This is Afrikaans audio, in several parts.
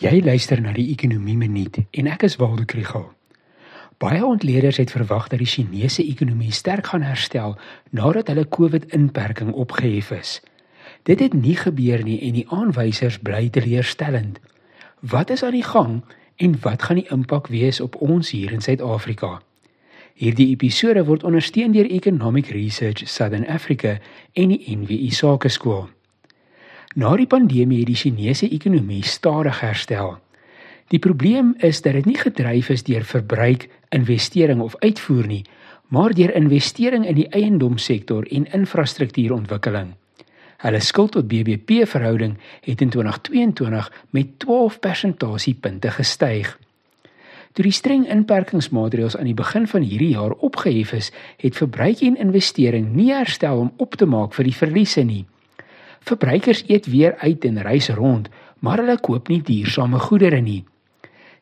Jy luister na die Ekonomie Minuut en ek is Waldo Krugel. Baie ontleeders het verwag dat die Chinese ekonomie sterk gaan herstel nadat hulle COVID-inperking opgehef is. Dit het nie gebeur nie en die aanwysers bly teleurstellend. Wat is aan die gang en wat gaan die impak wees op ons hier in Suid-Afrika? Hierdie episode word ondersteun deur Economic Research Southern Africa en die NWI Sakeskool. Na die pandemie het die Chinese ekonomie stadig herstel. Die probleem is dat dit nie gedryf is deur verbruik, investering of uitvoer nie, maar deur investering in die eiendomssektor en infrastruktuurontwikkeling. Hulle skuld tot BBP verhouding het in 2022 met 12 persentasiepunte gestyg. Toe die streng inperkingsmaatreëls aan die begin van hierdie jaar opgehef is, het verbruik en investering nie herstel om op te maak vir die verliese nie. Verbruikers eet weer uit en reis rond, maar hulle koop nie duursame goedere nie.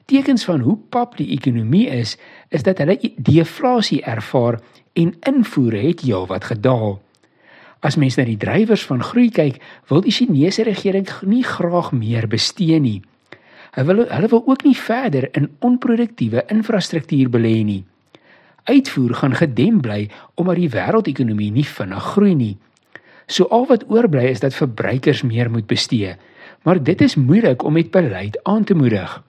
Tekens van hoe pap die ekonomie is, is dat hulle deflasie ervaar en invoere het heelwat gedaal. As mens na die drywers van groei kyk, wil die Chinese regering nie graag meer bestee nie. Hulle hulle wil ook nie verder in onproduktiewe infrastruktuur belê nie. Uitvoer gaan gedem bly omdat die wêreldekonomie nie vinnig groei nie. So al wat oorbly is dat verbruikers meer moet bestee. Maar dit is moeilik om met beleid aan te moedig.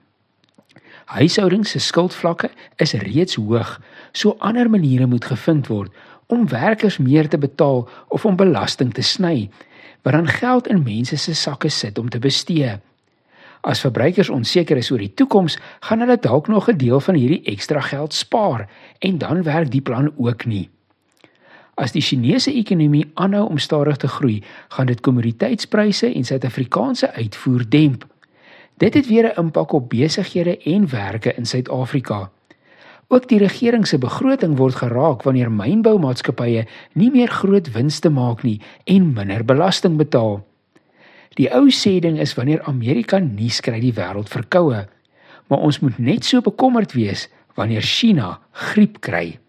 Huishoudings se skuldvlakke is reeds hoog, so ander maniere moet gevind word om werkers meer te betaal of om belasting te sny, wat dan geld in mense se sakke sit om te bestee. As verbruikers onseker is oor die toekoms, gaan hulle dalk nog 'n deel van hierdie ekstra geld spaar en dan werk die plan ook nie. As die Chinese ekonomie aanhou om stadig te groei, gaan dit kommoditeitspryse en Suid-Afrikaanse uitvoer demp. Dit het weer 'n impak op besighede en werke in Suid-Afrika. Ook die regering se begroting word geraak wanneer mynboumaatskappye nie meer groot winste maak nie en minder belasting betaal. Die ou sêding is wanneer Amerika nie skry die wêreld verkoue, maar ons moet net so bekommerd wees wanneer China griep kry.